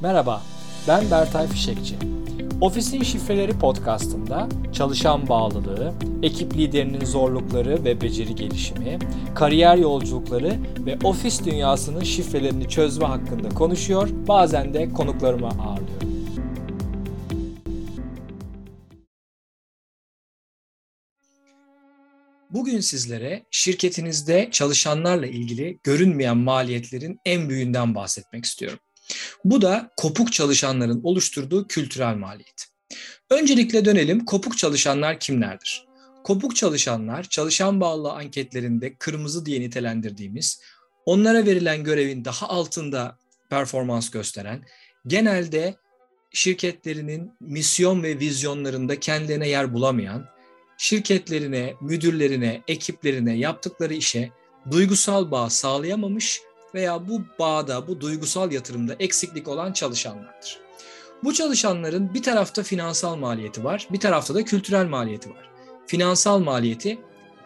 Merhaba, ben Bertay Fişekçi. Ofisin Şifreleri podcastında çalışan bağlılığı, ekip liderinin zorlukları ve beceri gelişimi, kariyer yolculukları ve ofis dünyasının şifrelerini çözme hakkında konuşuyor, bazen de konuklarımı ağırlıyorum. Bugün sizlere şirketinizde çalışanlarla ilgili görünmeyen maliyetlerin en büyüğünden bahsetmek istiyorum. Bu da kopuk çalışanların oluşturduğu kültürel maliyet. Öncelikle dönelim kopuk çalışanlar kimlerdir? Kopuk çalışanlar çalışan bağlı anketlerinde kırmızı diye nitelendirdiğimiz, onlara verilen görevin daha altında performans gösteren, genelde şirketlerinin misyon ve vizyonlarında kendilerine yer bulamayan, şirketlerine, müdürlerine, ekiplerine yaptıkları işe duygusal bağ sağlayamamış veya bu bağda, bu duygusal yatırımda eksiklik olan çalışanlardır. Bu çalışanların bir tarafta finansal maliyeti var, bir tarafta da kültürel maliyeti var. Finansal maliyeti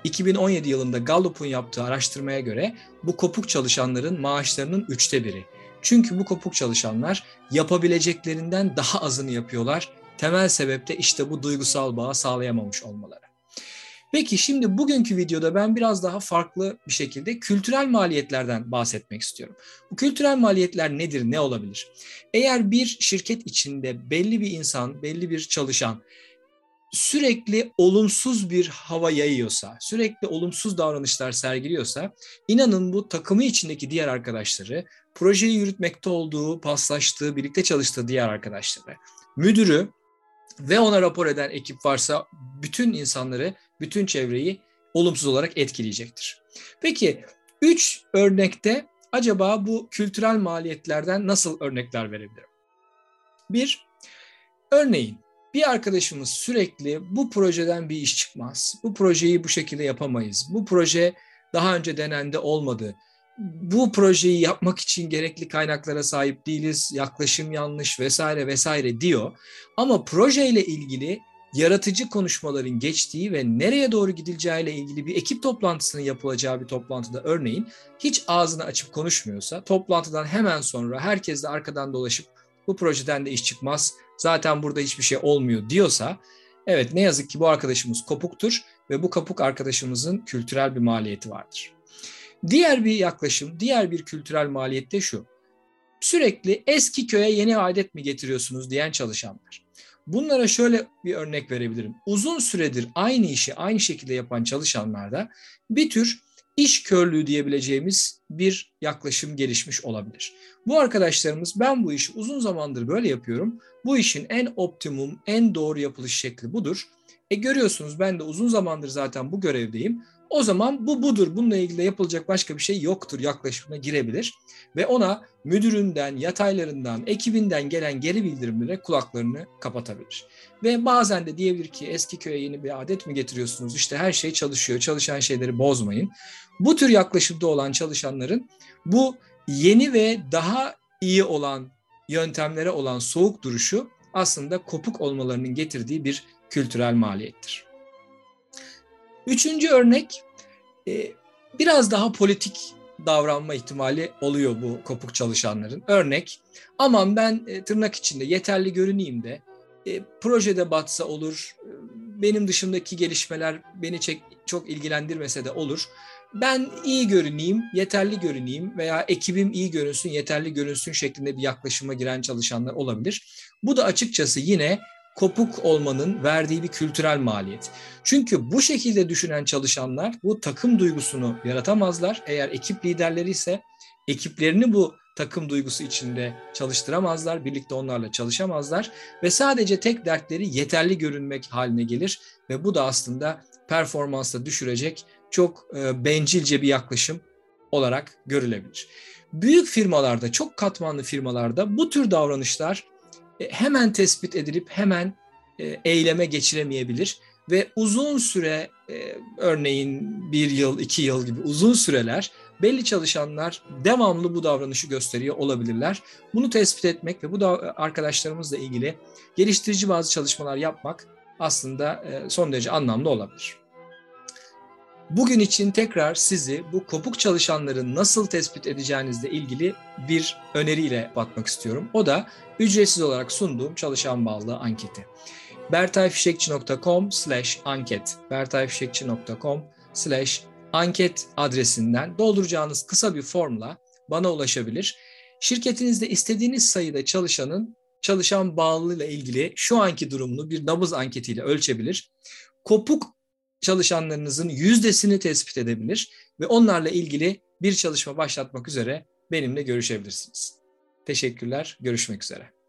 2017 yılında Gallup'un yaptığı araştırmaya göre bu kopuk çalışanların maaşlarının üçte biri. Çünkü bu kopuk çalışanlar yapabileceklerinden daha azını yapıyorlar. Temel sebep de işte bu duygusal bağı sağlayamamış olmaları. Peki şimdi bugünkü videoda ben biraz daha farklı bir şekilde kültürel maliyetlerden bahsetmek istiyorum. Bu kültürel maliyetler nedir, ne olabilir? Eğer bir şirket içinde belli bir insan, belli bir çalışan sürekli olumsuz bir hava yayıyorsa, sürekli olumsuz davranışlar sergiliyorsa, inanın bu takımı içindeki diğer arkadaşları, projeyi yürütmekte olduğu, paslaştığı, birlikte çalıştığı diğer arkadaşları, müdürü ve ona rapor eden ekip varsa bütün insanları bütün çevreyi olumsuz olarak etkileyecektir. Peki üç örnekte acaba bu kültürel maliyetlerden nasıl örnekler verebilirim? Bir, örneğin bir arkadaşımız sürekli bu projeden bir iş çıkmaz. Bu projeyi bu şekilde yapamayız. Bu proje daha önce denendi olmadı. Bu projeyi yapmak için gerekli kaynaklara sahip değiliz. Yaklaşım yanlış vesaire vesaire diyor. Ama projeyle ilgili yaratıcı konuşmaların geçtiği ve nereye doğru gidileceğiyle ilgili bir ekip toplantısının yapılacağı bir toplantıda örneğin hiç ağzını açıp konuşmuyorsa toplantıdan hemen sonra herkes de arkadan dolaşıp bu projeden de iş çıkmaz zaten burada hiçbir şey olmuyor diyorsa evet ne yazık ki bu arkadaşımız kopuktur ve bu kopuk arkadaşımızın kültürel bir maliyeti vardır. Diğer bir yaklaşım, diğer bir kültürel maliyet de şu. Sürekli eski köye yeni adet mi getiriyorsunuz diyen çalışanlar. Bunlara şöyle bir örnek verebilirim. Uzun süredir aynı işi aynı şekilde yapan çalışanlarda bir tür iş körlüğü diyebileceğimiz bir yaklaşım gelişmiş olabilir. Bu arkadaşlarımız ben bu işi uzun zamandır böyle yapıyorum. Bu işin en optimum, en doğru yapılış şekli budur. E görüyorsunuz ben de uzun zamandır zaten bu görevdeyim. O zaman bu budur. Bununla ilgili yapılacak başka bir şey yoktur yaklaşımına girebilir. Ve ona müdüründen, yataylarından, ekibinden gelen geri bildirimlere kulaklarını kapatabilir. Ve bazen de diyebilir ki eski köye yeni bir adet mi getiriyorsunuz? İşte her şey çalışıyor, çalışan şeyleri bozmayın. Bu tür yaklaşımda olan çalışanların bu yeni ve daha iyi olan yöntemlere olan soğuk duruşu aslında kopuk olmalarının getirdiği bir kültürel maliyettir. Üçüncü örnek e, biraz daha politik davranma ihtimali oluyor bu kopuk çalışanların. Örnek, aman ben e, tırnak içinde yeterli görüneyim de e, projede batsa olur, benim dışımdaki gelişmeler beni çek, çok ilgilendirmese de olur. Ben iyi görüneyim, yeterli görüneyim veya ekibim iyi görünsün, yeterli görünsün şeklinde bir yaklaşıma giren çalışanlar olabilir. Bu da açıkçası yine kopuk olmanın verdiği bir kültürel maliyet. Çünkü bu şekilde düşünen çalışanlar bu takım duygusunu yaratamazlar. Eğer ekip liderleri ise ekiplerini bu takım duygusu içinde çalıştıramazlar, birlikte onlarla çalışamazlar ve sadece tek dertleri yeterli görünmek haline gelir ve bu da aslında performansta düşürecek çok e, bencilce bir yaklaşım olarak görülebilir. Büyük firmalarda, çok katmanlı firmalarda bu tür davranışlar hemen tespit edilip hemen e, eyleme geçiremeyebilir ve uzun süre e, örneğin bir yıl, iki yıl gibi uzun süreler belli çalışanlar devamlı bu davranışı gösteriyor olabilirler. Bunu tespit etmek ve bu da arkadaşlarımızla ilgili geliştirici bazı çalışmalar yapmak aslında son derece anlamlı olabilir. Bugün için tekrar sizi bu kopuk çalışanları nasıl tespit edeceğinizle ilgili bir öneriyle bakmak istiyorum. O da ücretsiz olarak sunduğum çalışan bağlı anketi. bertayfişekçi.com slash anket bertayfişekçi.com slash anket adresinden dolduracağınız kısa bir formla bana ulaşabilir. Şirketinizde istediğiniz sayıda çalışanın çalışan bağlılığıyla ilgili şu anki durumunu bir nabız anketiyle ölçebilir. Kopuk çalışanlarınızın yüzdesini tespit edebilir ve onlarla ilgili bir çalışma başlatmak üzere benimle görüşebilirsiniz. Teşekkürler, görüşmek üzere.